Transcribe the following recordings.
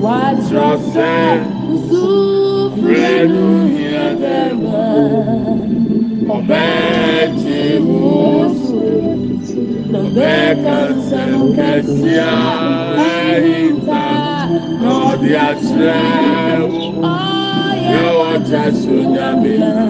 What's your sense? aleluia dela combate o toda canção que se arrependa. No dia céu eu te sonho a é minha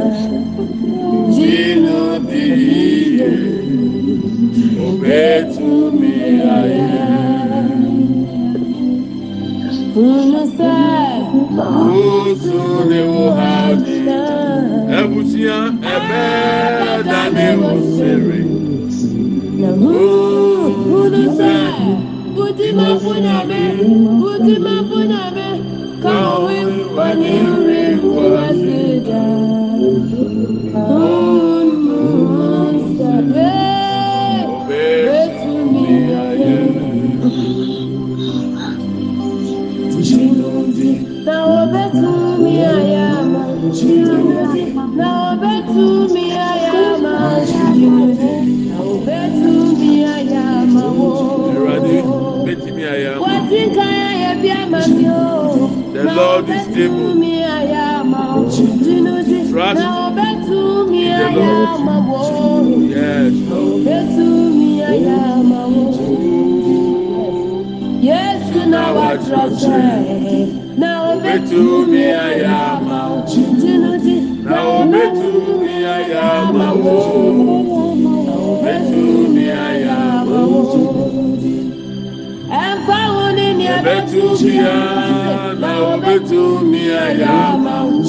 obetumi a na obetumi aya ama wo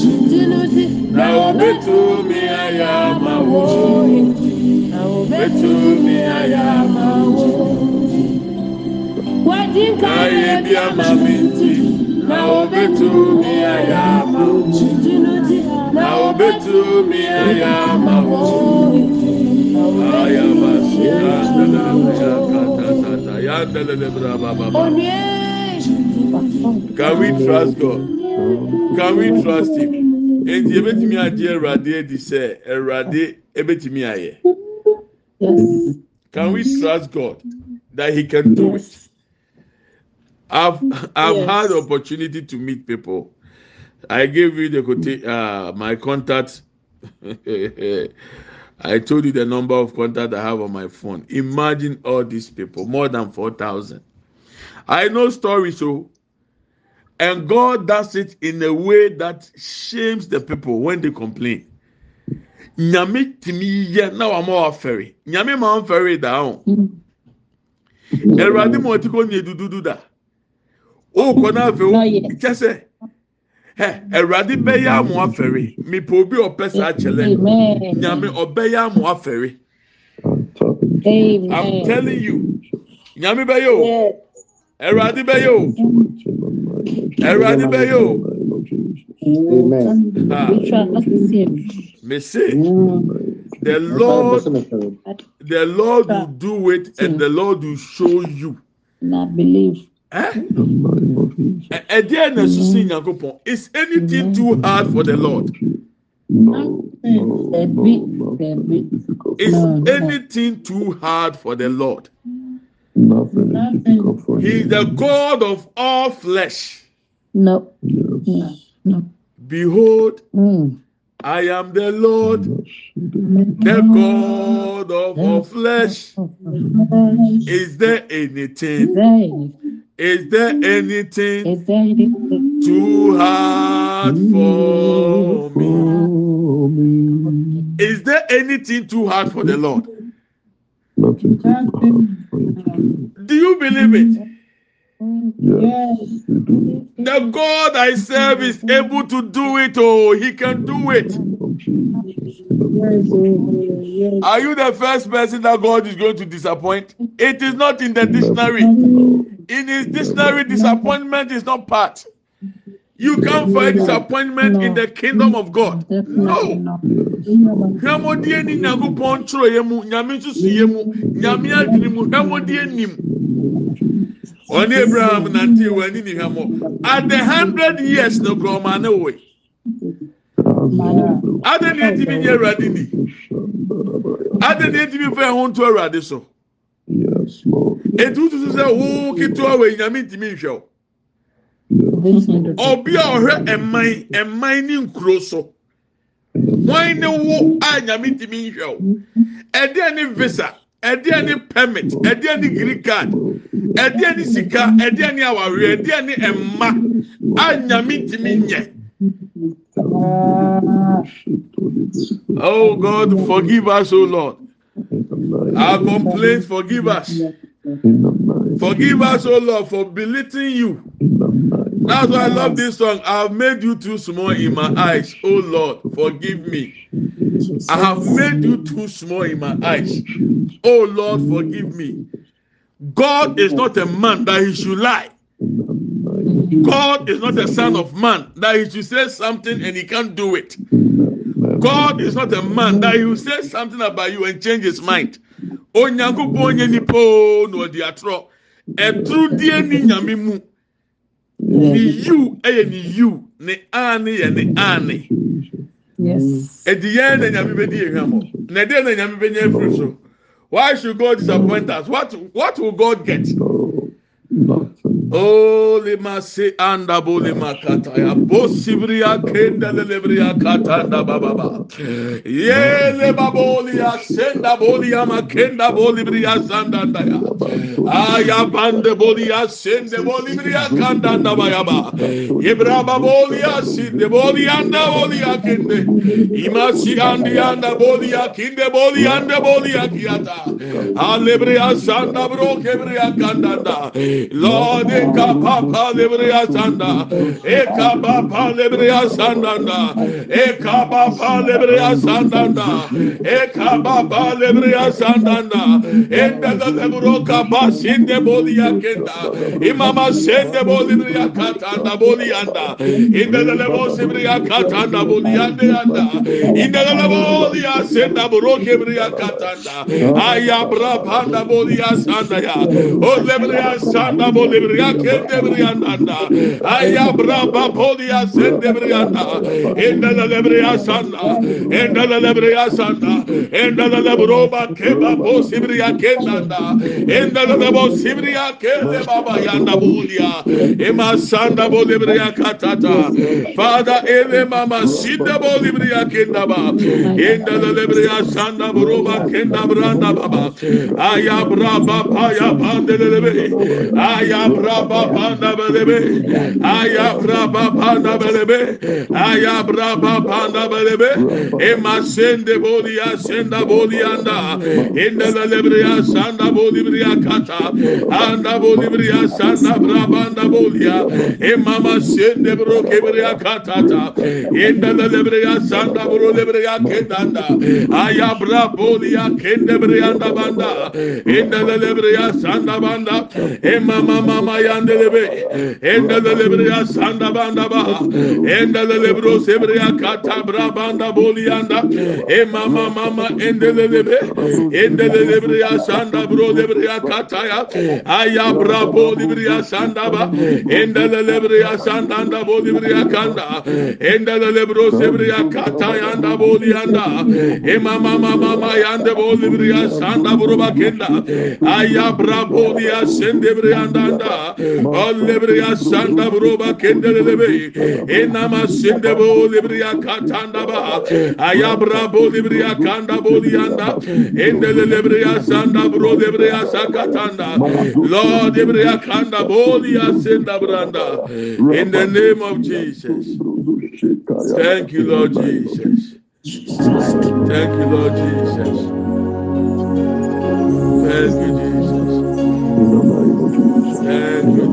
na obetumi aya ama wo na obetumi aya ama wo wadi nka ye bi ama mi nti na obetumi aya ama wo. Na obetu mi ayama wo. Ayama si yandele ya ba. Can we trust God? Can we trust him? Enti ebetumi agye Awurade adi sɛ Awurade ebetumi ayɛ. Can we trust God that He can do it? I've I've Yes. had opportunity to meet people. I gave you the uh, my contact. I told you the number of contact I have on my phone. Imagine all these people, more than four thousand. I know stories, so and God does it in a way that shames the people when they complain. Nyame timi yɛ na wama wafɛre. Nyame ma wafɛre da ho. Awurade ma ɔte kɔ nye dududu da. O kɔ na afɛ o kyɛ sɛ Awurade bɛyɛ amu afɛre. Mipa obi a ɔpɛ saa kyɛlɛ. Amen. Nyame ɔbɛyɛ amu afɛre. I'm Amen. telling you. Nyame bɛyɛ o. Awurade bɛyɛ o. Awurade bɛyɛ o. Amen. Ah, We trust him. me say the Lord, the Lord will do it, and the Lord will show you. And I believe. Eh? Ɛdeɛ na ɛsusu nyankopɔn is anything too hard for the lord ẹbí. is No, no. anything too hard for the lord Nothing is difficult for he is the god of all flesh No. No. behold i am the lord the god of all flesh is there anything is there mm. anything is there anything too hard mm. for me Is there anything too hard for the Lord? Nothing too hard for him to do. Do you believe it? Yes, do. The God I serve is able to do it. Oh, He can do it. Are you the first person that God is going to disappoint? It is not in the dictionary. In His dictionary, disappointment is not part. You can't find disappointment in the kingdom of God. No. ɔne abraham nante wɔ ani ne at the hundred years no korɔ ɔma ne woe adɛ ne ntumi nyɛ awurade ni. Adɛ ne ntumi fɛ ho nto awurade so etu tutu sɛ wo ketewa wɔ yi nyame ntumi nhwɛ o. Ɔbi a ɔhwɛ ɛman ɛman ne nkuro so wɔn ne wo a nyame ntumi nhwɛ o. Ɛdeɛ ne visa ɛdeɛ ne permit ɛdeɛ ne green card ɛdeɛ ne sika ɛdeɛ ne awareɛ ɛdeɛ ne ɛma a nyame ntumi nyɛ. Oh God, forgive us, oh Lord. Our complaints, forgive us. Forgive us, oh Lord, for belittling you. That's why I love this song. I have made you too small in my eyes. Oh Lord, forgive me. I have made you too small in my eyes. Oh Lord, forgive me. God is not a man that he should lie. God is not a son of man that he should say something and he can't do it. God is not a man that he will say something about you and change his mind. Onyankopɔn nye nipa o na ɔdi atorɔ. Ɛturu die ni nyame mu. Ni yiw ɛyɛ ni yiw. Ne yɛ ne ani. Yes. Edi yɛn na nyame bɛ di ehwɛ mo. Na ɛdeɛ na nyame bɛ nye efiri so. Why should God disappoint us? What what will God get? Oli masi anda boli makata ya bosibriya kenda lelebriya katanda baba ba. Yele baboli ya senda boli ya makenda boli briya sandanda ya. Aya bande boli ya sende boli briya kandanda baya ba. Yebra baboli ya sinde boli anda boli ya kinde. İmasi andi anda boli ya kinde boli anda boli ya kiyata. Alebriya sanda bro kebriya kandanda. Lord Eka papa lebriya sanda. Eka papa lebriya sanda. Eka papa lebriya sanda. Eka papa lebriya sanda. Enda da lebro kapa sinde boli yakenda. İmama sende boli briya katanda boli yanda. Enda da lebo sibriya katanda boli yanda yanda. Enda da lebo boli yasenda bro kebriya katanda. Ayabra panda boli yasanda ya. O lebriya sanda boli briya kendebriyanda aya braba polia sendebriyanda endala lebreya sanda endala lebreya sanda endala lebroba keba posibriya kendanda endala lebo sibriya kende baba yanda. Bulia ema sanda bolebriya katata fada ele mama sida bolebriya kendaba endala lebreya sanda broba kendabranda baba aya braba paya pandelebe aya braba na belebe, ayabra baba na belebe, ayabra baba na belebe, ema sende bolia senda bolianda, inda the lebria sanda bolibria kata, anda bolibria sanda brabanda bolia, emama sende bro kebria katata, inda the lebria sanda bro lebria kendanda, ayabra bolia kende brianda banda, inda the lebria sanda banda, emama mama yandelebe endelelebri ya sanda banda ba. Endelelebro sebri ya katabra banda boli yanda. E mama mama endelelebe endelelebri ya sanda bro debri ya kataya aya bra boli bri ya sanda ba. Endelelebri ya sanda anda boli bri ya kanda. Endelelebro sebri ya kataya anda boli yanda. E mama mama mama yanda boli bri ya sanda bro bakenda aya bra boli ya sende bri yanda anda olibria sanda buruba kende lebe, enama sende bolibria katanda ba, ayabra bolibria kanda bolianda, endele lebria sanda bro lebria sakatanda, Lord lebria kanda bolia senda branda, in the name of Jesus. Thank you, Lord Jesus. Thank you, Lord Jesus. Thank you, Jesus. Thank you,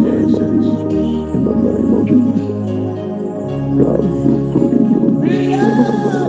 Jesus.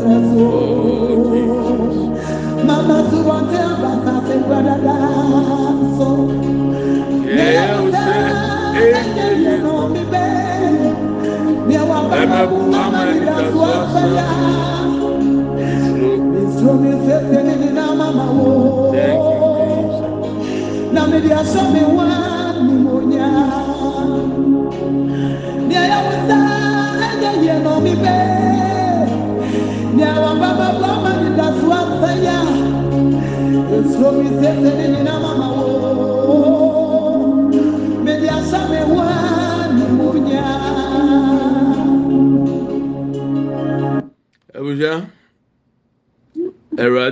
Sùn o. Mẹ́fà súnmọ́ tí a bàtà so asan. Thank you, Jesus. Na me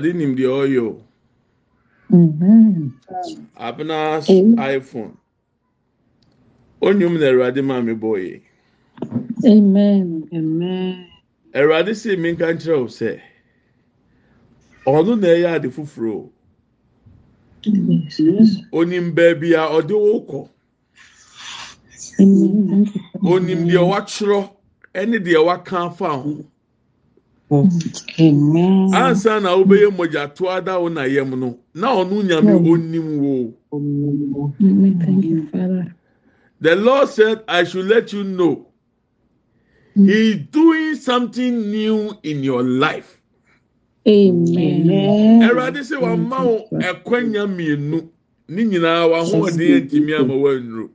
Ẹ̀rọ̀adé nim deɛ ɔyɛ o. Amen. Abena's Amen. iPhone. Onyum na Ẹ̀rọ̀adé maa mi. Amen. Amen. Ẹ̀rọ̀adé sì mi nka nkyerɛ o sɛ, ɔno na ɛyɛ ade foforɔ o. Onim baabi a ɔde wo kɔ. Amen. Thank you. Onim deɛ watwerɛ ɛne deɛ waka afa ho. Amen. Ansa na wobɛyɛ mogyato ada wo na yam no, na ɔno nyame onim wo. The Lord said, I should let you know. He's doing something new in your life. Sẹ́ wàá má wo ẹ̀kwẹ́nya mmienu ní nyinaa wàhóɔden ntumi ama wànnuro.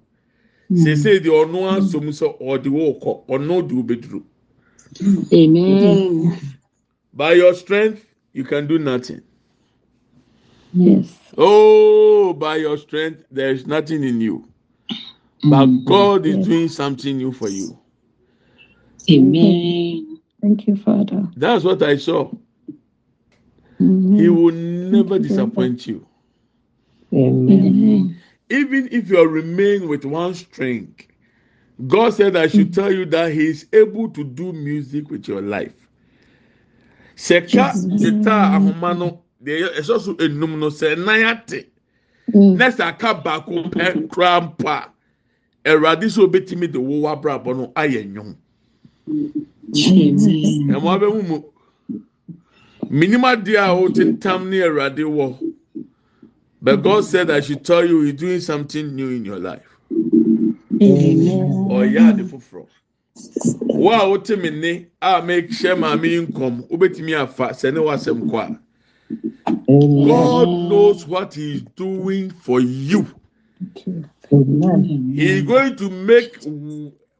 Sese deɛ ɔno asom sɛ ɔde wo kɔ, ɔno de wo bɛduro. Amen. By your strength, you can do nothing. Yes. Oh, by your strength, there is nothing in you. But mm-hmm. God is Yes. doing something new for you. Amen. Thank you, Father. That's what I saw. Amen. He mm-hmm. will never disappoint you. Amen. Even if you remain with one string, God said, I should tell you that He is able to do music with your life. Seka guitar ahoma no deɛ ɛyɛ- ɛsɛ so enum no sɛ nan ate Mm. na sɛ aka baako pɛ kura mpo a ɛwurade sɛ obetumi de wo wabrabɔ no ayɛ nnwom Amen. ɛmo abɛmu mu minim adeɛ a wotentam ne ɛwurade wɔ but God said I should tell you He's doing something new in your life. Amen. ɔyɛ ade foforɔ. Wo a wote me nne a mehyɛ maame yi nkɔm wobɛtumi afa sɛ ne wasɛm kɔ a. God knows what he is doing for you. He is going to make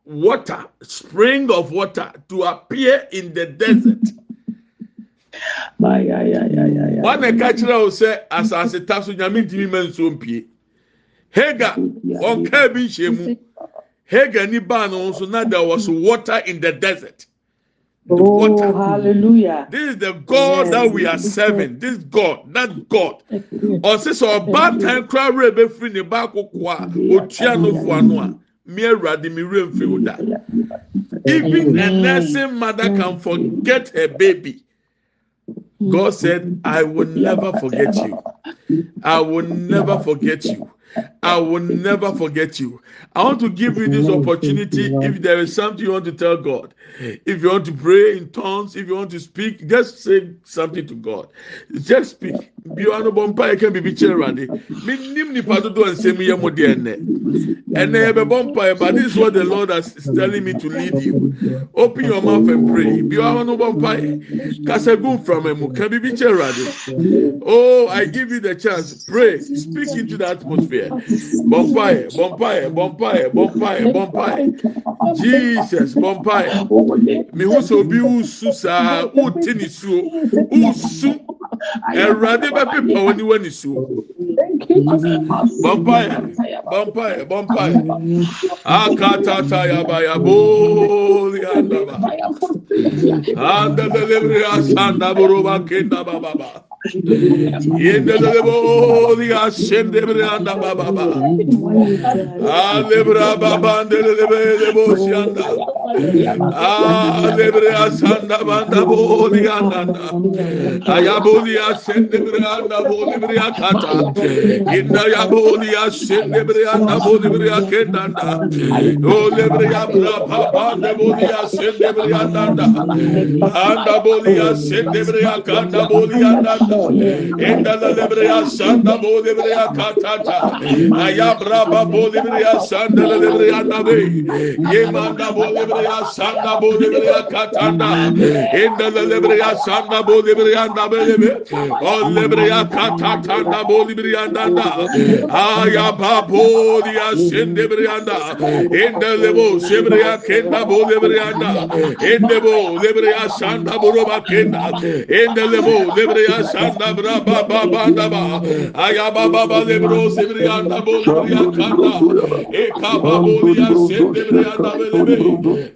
water spring of water to appear in the desert. Wọn na ɛka kyerɛ o sɛ asase ta so nyame ntumi ma nsuo mpie. Hagar ɔnkaa bi nhyɛ mu hagar ni baa no nso there was water in the desert. The Oh, water. hallelujah. This is the God that we are serving. This God, that God. Ɔsi sɛ ɔbaatan kura wura bɛfiri ne ba akoko a otua no fo ano a mi awurade mi wura nfiri wo. Even a nursing mother can forget her baby. God said, I will never forget you. I will never forget you. I will never forget you. I want to give you this opportunity. If there is something you want to tell God, if you want to pray in tongues, if you want to speak, just say something to God. Just speak. Bi wa no bɔ mpa yɛ kan bibi kyerɛ Awurade. Mi nim nipa dodo. Ɛnɛ yɛ bɛ bɔ mpa yɛ but this is what the Lord is telling me to lead you. Open your mouth and pray. Bi wa no bɔ mpa yɛ. Kasa gun from emu kan bibi kyerɛ Awurade. Oh, I give you the chance. Pray. Speak into the atmosphere. Bompaye, bompaye, bompaye, bompaye, bompaye. Jesus, bompaye. Me who so usu sa uti ni su usu. Erade ba pepa wani wani su. Bompaye, bompaye, bompaye. Akata ta ya ba ya bo anda ba. Anda delivery asanda buruba kenda ba ba ba. Yendele bo diga sende bre anda baba ba. Ale bra baba ndele de be de bo si anda. Ale bre asanda banda bo diga anda. Aya bo diga sende bre anda bo di bre akata. Inda ya bo diga sende bre bo di bre akenda anda. O le bre de bo diga sende bre anda anda. Anda bo diga sende bre akanda bo diga anda. Endala lebreya sanda bo lebreya katata. Ayabra ba bo lebreya sanda lebreya nabe. Yemanda bo lebreya sanda bo lebreya katanda. Endala lebreya sanda bo lebreya nabe lebe. O lebreya katata da bo lebreya nanda. Ayaba bo da. Endala lebo sebreya kenda bo lebreya da. Endebo lebreya sanda bo roba kenda. Endala lebo lebreya sanda anda braba baba anda ba aya baba ba le bro se bri anda bo bri anda e ka ba bo ya se de bri anda be le be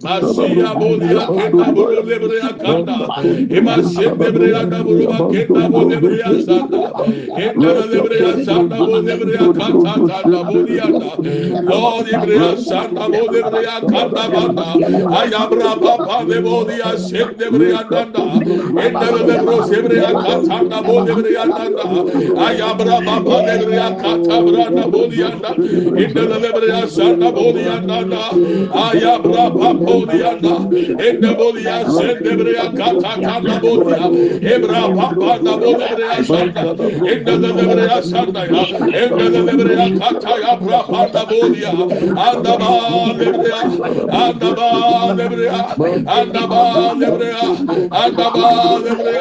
ma si ya bo ya anda bo le bri anda e ma se de bri anda bo ba ke da bo le bri anda e ka le bri anda bo le bri anda ta da bo li anda lo di bri anda bo le bri anda ba da aya braba ba le bo ya se de bri anda anda e da le bro se bri anda yanda bo devri yanda ayabra baba devri yanda. Kabra da bo yanda indele devri yanda bo yanda ayabra baba yanda. İnde bo yanda sen devri yanda kabra bo ya. Ebra baba da bo devri yanda indele devri yanda ya indele devri yanda ya bra baba bo ya. Anda ba devri anda ba devri anda ba devri anda ba devri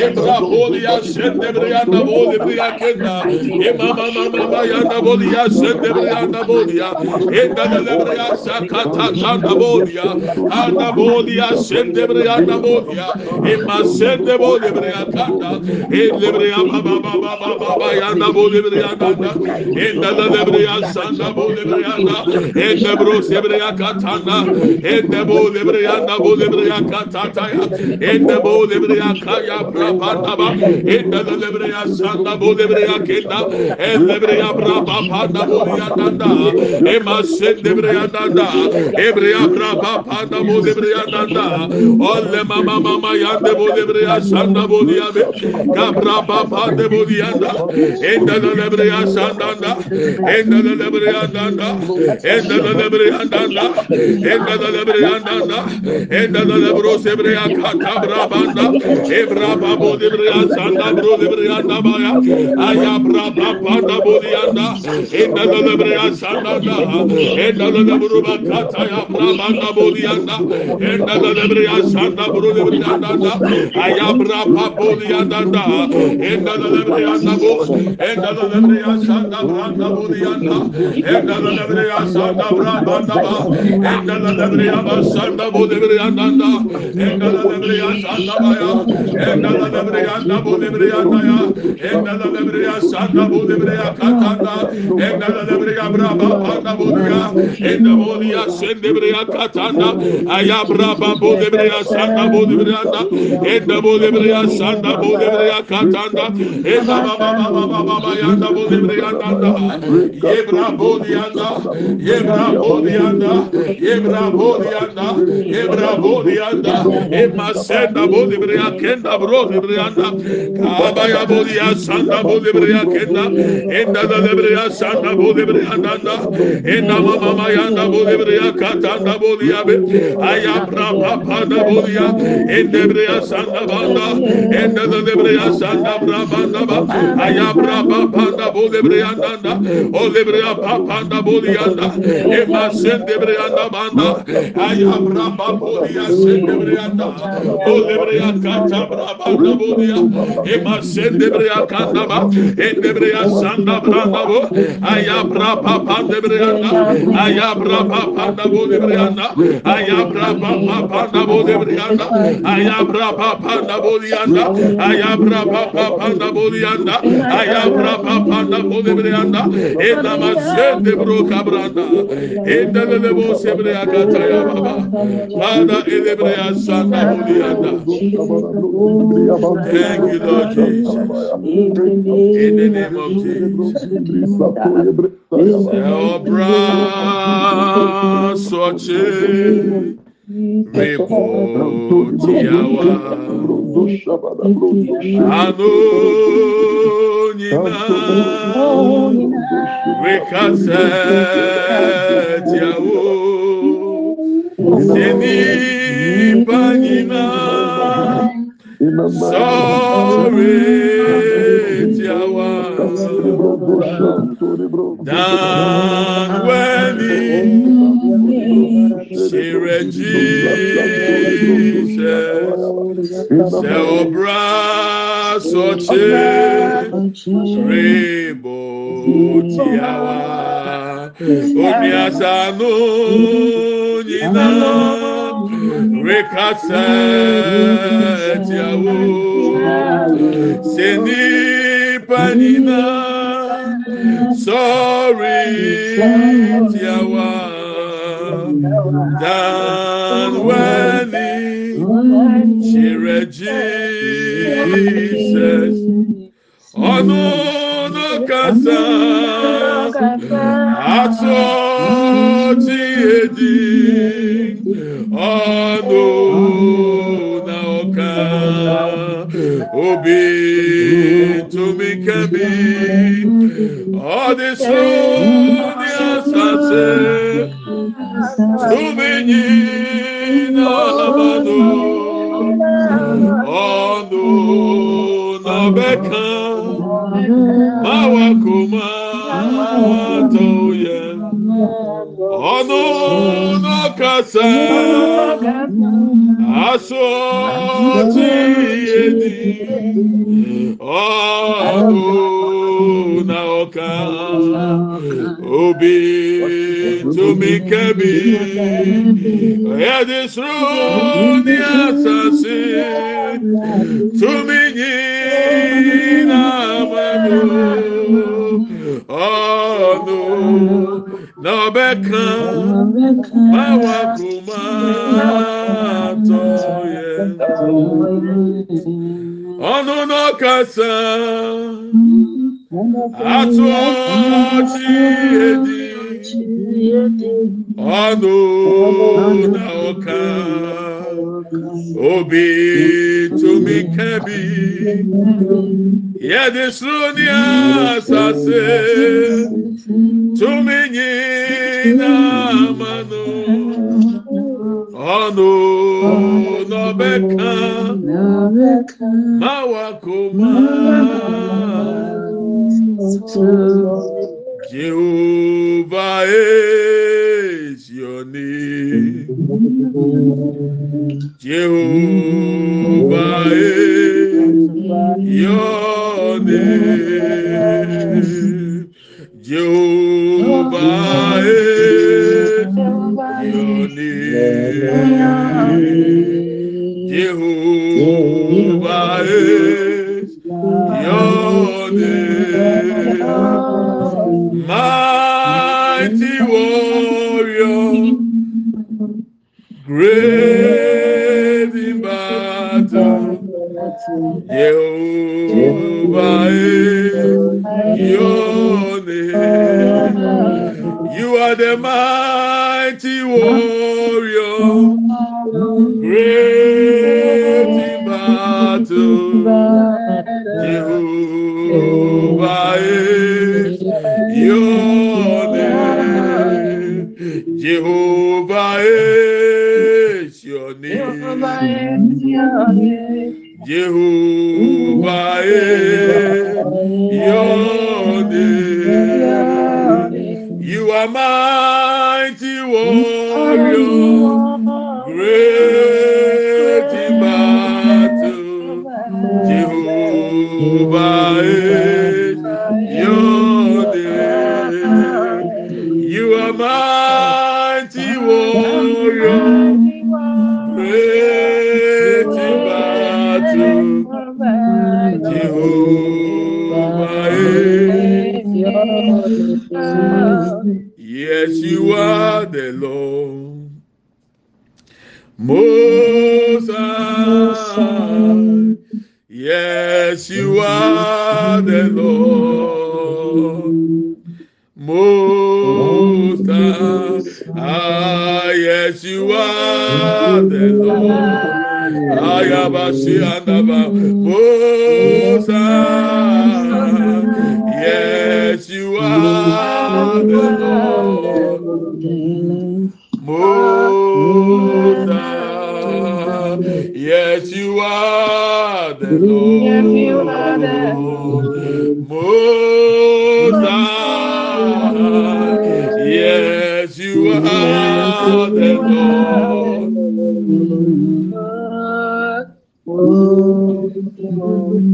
ebra bo ya sendere ya da boli bu ya kenda. E mama mama ya da boli ya sendere ya da boli ya. E da da da ya sakata ya da boli ya. A da boli ya sendere ya da boli ya. E ma sende boli bre ya kanda. E le bre ya mama mama mama ya da boli bre ya da. E da da da bre ya sanda boli bre ya da. E da bro se bre ya katanda. E da boli bre ya da boli bre ya katata ya. E da boli bre ya kaya brabanda ba. Ekada lebreya sanda bu lebreya kelda. El lebreya braba panda bu yandanda. Ema sen lebreya danda. Ebreya braba panda bu lebreya danda. Olle mama mama yande bu lebreya sanda bu diyabe. Kabra baba de bu diyanda. Enda lebreya sandanda. Enda lebreya danda. Enda lebreya danda. Enda lebreya danda. Enda lebro sebreya katabra banda. Ebra babo lebreya sanda bro lebre ya da ba ya aya bra ba ba da bo ya da e da da lebre ya sanda da e da da lebre ba ka ta ya bra ba da bo ya da e da da lebre ya sanda bro lebre ya da da aya bra ba bo ya da da e da da lebre ya da bo e da da lebre ya sanda bra da bo ya da e da da lebre ya sanda bra ba da ba e da da lebre ya ba sanda bo lebre ya da da e da da lebre ya sanda ba ya e da da lebre ya da bo bodebreya daya, engala debreya sanda bodebreya katanda, engala debreya braba panda bodebreya, enda bodebreya sendebreya katanda, aya braba bodebreya sanda bodebreya da, enda bodebreya sanda bodebreya katanda, enda baba baba baba yanda bodebreya danda, yebra bodiyanda, yebra bodiyanda, yebra bodiyanda, yebra bodiyanda, emasenda bodebreya kenda bro bodebreya Abaya Bolia Santa Bolibria Kenda, Enda Lebria Santa Bolibria Nanda, Enda Mama Yanda Bolibria Katanda Bolia, Ayabra Panda Bolia, Endebria Santa Banda, Enda Lebria Santa Brabanda, Ayabra Panda Bolibria Nanda, Olibria Panda Bolianda, Emma Sendebrianda Banda, Ayabra Bolia Sendebrianda, Olibria Katabra Banda Bolia. Ema sendebreya kandaba. Endebreya sanda branda bu. Ayabra papa debreyanda. Ayabra papa da bu debreyanda. Ayabra papa da bu debreyanda. Ayabra papa da bu yanda. Ayabra papa da bu yanda. Ayabra papa da bu debreyanda. Endama sendebro kabranda. Endebele bu sebreya kataya baba. Bana elebreya sanda bu yanda. Thank you Lord Jesus. In the name of Jesus. Obra soche rebo tiawa ano nyina rekasɛ tiawo seni pa sɔre tiawa dan jesus. Sɛ ɔbra sɔkye rebo tiawa Mm. obiasanu nyina rekasa tiawo seni panina sori tiawa danwani kyerɛ jesus. Ɔno no kasa. asoti edi ọnụ na ọka obi tumi nkemi ọdịsụ ndị asase tumenyi n'alamanụ ọnụ na ọbeka mawakụ toye ọnụ n'ọkasa asụ ọtụ ihe dị ọnụ na ọka obi tumi kebi. Edisru ni asasi. Tumi nyi na amadu. ọbẹ̀ka báwa kò máa tọ́ yẹn tó. ọ̀nà náà kẹsà àtọ́ tí èdè ọ̀nà náà kàn. obi tumi kẹbi yẹdi suru ni asase tumi nyina manu ọnu n'ọbẹ kan mawakoma. Jehovah is your name. You. Jehovah is your name. You are mighty warrior, great you are the Lord. Most High. Yes, you are the Lord.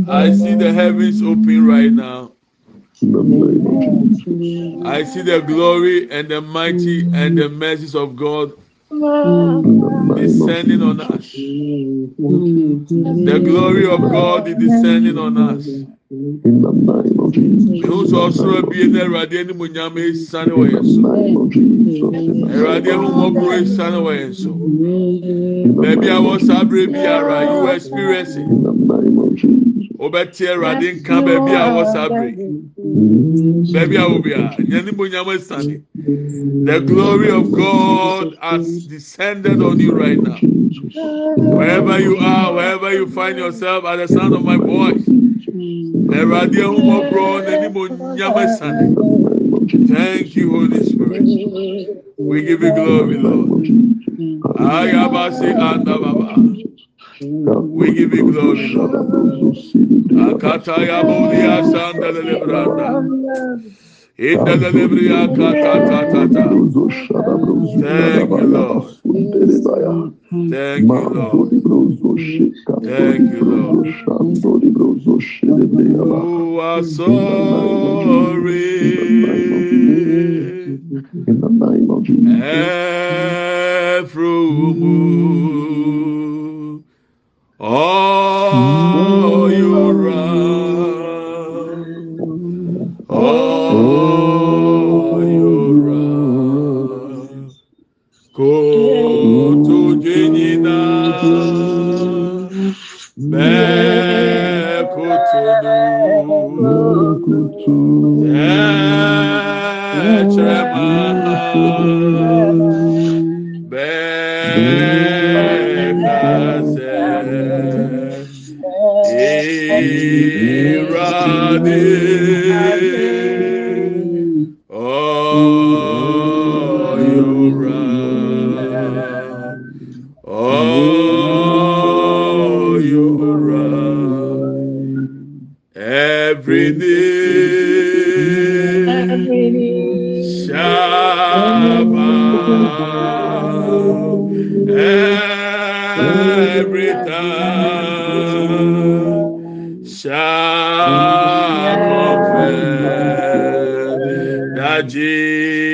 I see the heavens open right now. In the name of Jesus. I see the glory and the mighty and the mercies of God In the name descending on us. The glory of God is descending on us. Ehusu ọsoro bi na Awurade anim onyam esane wɔ yɛn so. Awurade ahomɔboro esane wɔ yɛn so. Baabi a wɔ abere biara you experience. Experiencing. In the name of Jesus. Wobɛte Awurade nka baabi a wɔ saa. Baabi a wɔ biara nyɛ anim nyama esane. The glory of God has descended on you right now. Wherever you are, wherever you find yourself at the sound of my voice. Awurade ehu mmɔborɔ n'anim nyama esane. Thank you, Holy Spirit. We give you glory, Lord. Ayabasi andababa. We give you glory, Lord. Akataya bolia sandalele branda. Indalele bria katatatata. Thank you, Lord. Thank you, Lord. Thank you, Lord. You are sorry. In the name of Jesus. Efrumu. Oh, Etrema. Bekase. Irade. Oh, Shabbat. Every time. Shall confess that Jesus.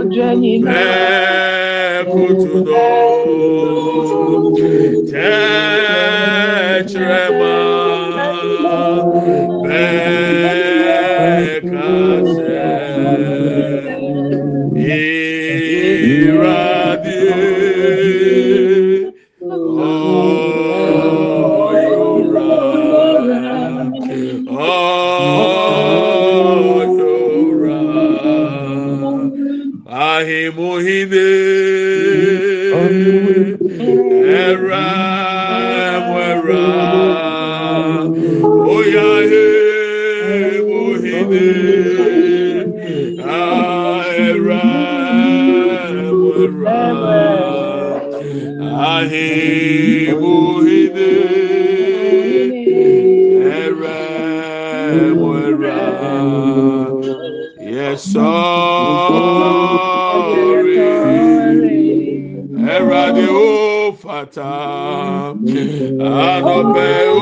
Bekase anɔpɛ o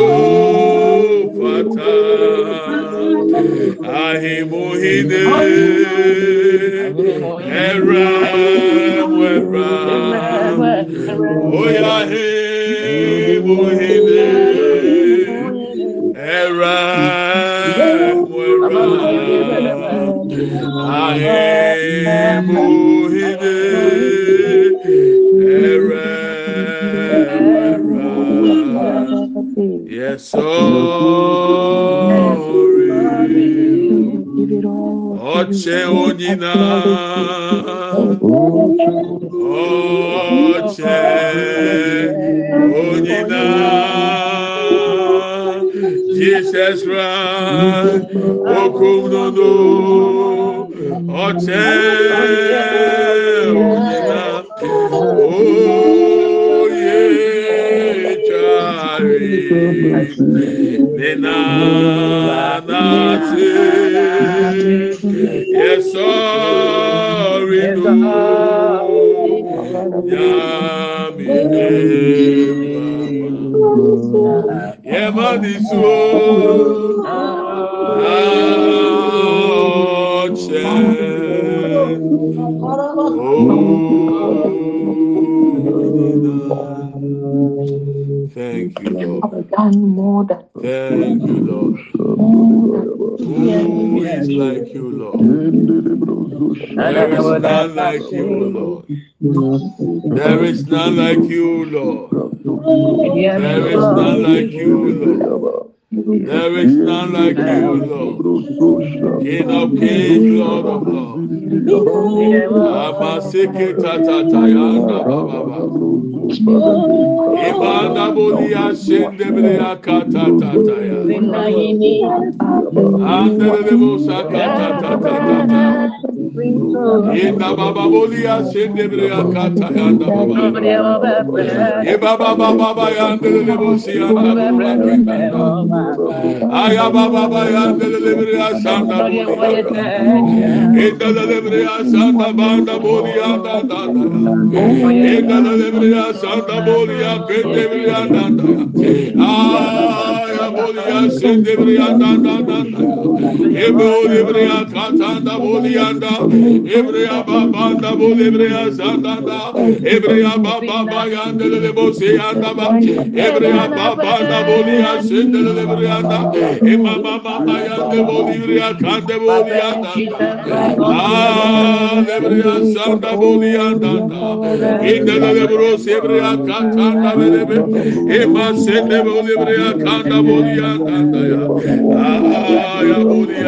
fata ahimuhide ɛram ɛram oyahimuhide. wo nyinaa ɔkyɛ wo nyinaa jesus ra okum no no ɔkyɛ thank you, Lord. done more than Thank There is none like you, Lord. There is none like you, Lord. There is none like you, Lord. There is none like you, Lord. King of kings, Lord of lords. Amaseke tatatayanda baba. Ibada bolia shendebele akata tataya. Andere bosa kata tatatata. Eba baba bolia sende brea kata ya da baba. Eba baba baba ya ndele le bosi ya da baba. Eh, aya baba baba ya ndele le brea sanda bolia. Eda le brea sanda banda bolia da da da. Eda le brea sanda bolia pende brea da da. Aya bolia sende brea da da da da. Ebro Ebrea Katanda Bolianda Ebrea Babanda Bolebrea Zandanda Ebrea Baba Yanda Lebose Andaba Ebrea Babanda Bolia Sindel Ebreanda Ema Baba Yanda Bolivria Kande Bolianda Ah Ebrea Sanda Bolianda Indel Lebros Ebrea Katanda Belebe Ema Sende Bolivria Kanda Bolianda Ah Ya Bolia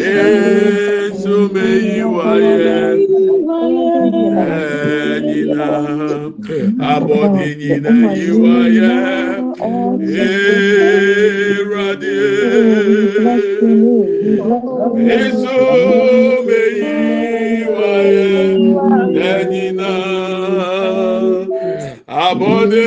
Yesu meyi wáyé ẹ̀yìnà abọ́dé nyina yi wáyé ẹ̀rọ̀dé. Yesu meyi wáyé ẹ̀yìnà abọ́dé.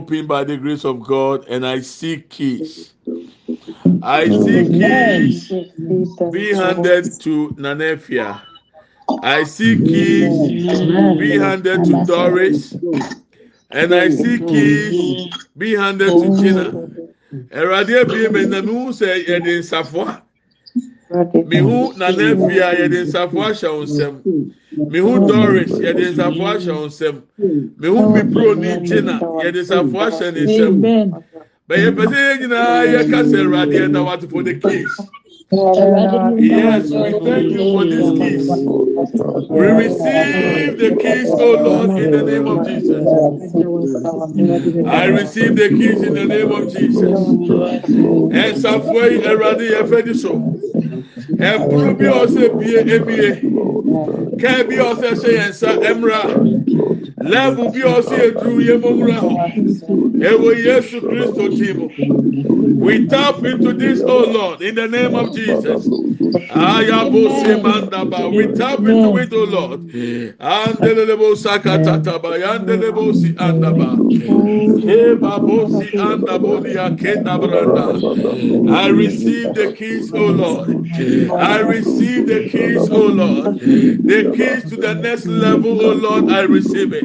Open by the grace of God and I see keys. I see keys. Be handed to Nanefia. I see keys. Be handed to Doris. And I see keys. Be handed to Gina. Eradi ebie me na mi hu sɛ yɛde nsafo mihu nana efia yɛde nsafo ahyɛ wɔn nsam mihu doris yɛde nsafo ahyɛ wɔn nsam mihu bipro ni gyina yɛde nsafo ahyɛ ne nsam bɛyɛ pɛsɛ yɛn nyinaa yɛ kasa awurade ɛna wate for the case. Yes, we thank you for these keys. We receive the keys, oh Lord, in the name of Jesus. I receive the keys in the name of Jesus. And Safway Eradi Efediso. ɛkuru bi ɔsɛ bie ebie kɛɛ bi ɔsɛ hyɛ yɛn nsa ɛmra lɛɛbu bi ɔsɛ eduru yɛ mɔmura hɔ. Ewo Yesu Christo Timo. We tap into this, oh Lord, in the name of Jesus. We tap into it, oh Lord. Andelebo sakatataba. Yandelebo si andaba. Kebabosi andaboli akenda branda. I receive the keys, oh Lord. I receive the keys, oh Lord. The keys to the next level, oh Lord, I receive it.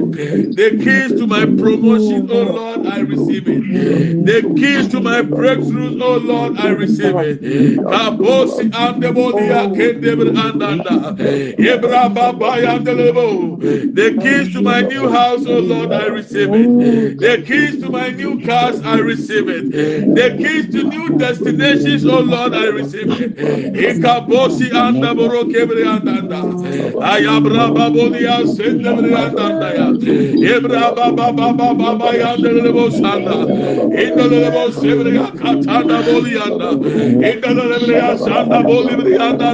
The keys to my promotion, oh Lord, I receive it. The keys to my breakthroughs, oh Lord, I receive it. Kabosi andebolia oh, kendebr andanda. Ebra baba yandelebo. The keys to my new house, oh Lord, I receive it. The oh, keys to my new cars, I receive it. The keys to new destinations, oh Lord, I receive it. Ikabosi andaboro kebre andanda. Ayabra babolia sendebre andanda. Ebra baba baba baba yandelebo sanda. Indelebo sebre katanda bolianda. Indelebo ya sanda bolibrianda.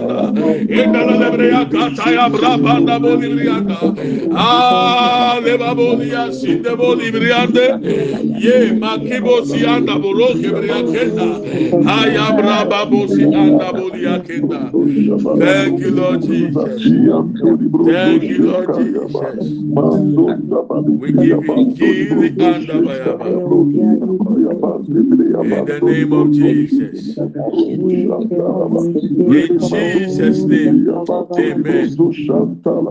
Indelebo ya kataya brabanda bolibrianda. Ah leba bolia sinde bolibrianda. Ye makibo si anda bolo kebre kenda. Ayabra babosi anda bolia kenda. Thank you Lord Jesus. Thank you Lord Jesus. We give you bayaba. In the name of Jesus. In Jesus' name. Amen.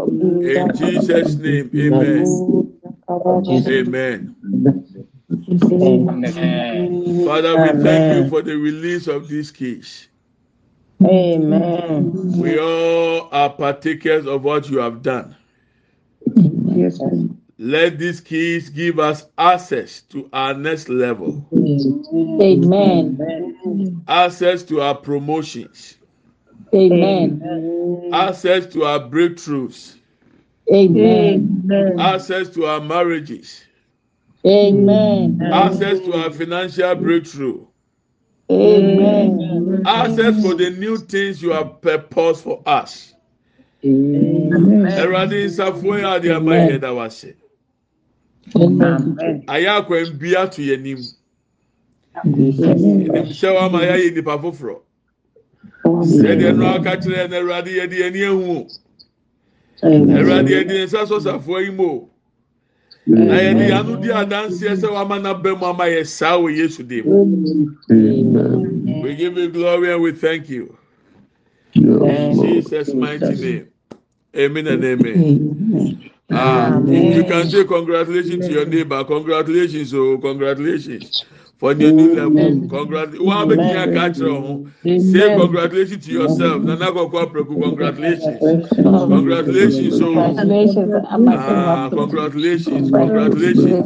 In Jesus' name. Amen. Amen. Amen. Father, we thank you for the release of these keys. Amen. We all are partakers of what you have done. Yes, Lord. Let these keys give us access to our next level, Amen. access to our promotions, Amen. access to our breakthroughs, Amen. access to our marriages, Amen. access to our financial breakthrough, Amen. access for the new things you have purposed for us. Amen. Ẹ̀rọ̀dì nsàfùwẹ̀ yà àdìyẹ àmà yẹ dà wá sí. Amen. Ayé àkwẹ̀ ayɛ akwanbi ato yɛ nim nimhyɛ wa ma yɛayɛ nipa foforɔ. Sɛdeɛ no aka kyerɛ no awurade yɛde yɛni ehu awurade yɛde yɛn nsa sɔsafoɔ yi mu na yɛde yɛano di adanseɛ sɛ wama n'aba mu ama yɛ saa wɔ yesu dim we give you glory and we thank you. In jesus mighty name. Amen and amen. amen. Amen. you can say congratulations to your neighbor. Congratulations, oh, congratulations for the new level. Congratulations. One big thing I catch. Say congratulations to yourself. Nana Kokwa Preku, congratulations. Congratulations, oh. Congratulations. Ah, congratulations, congratulations.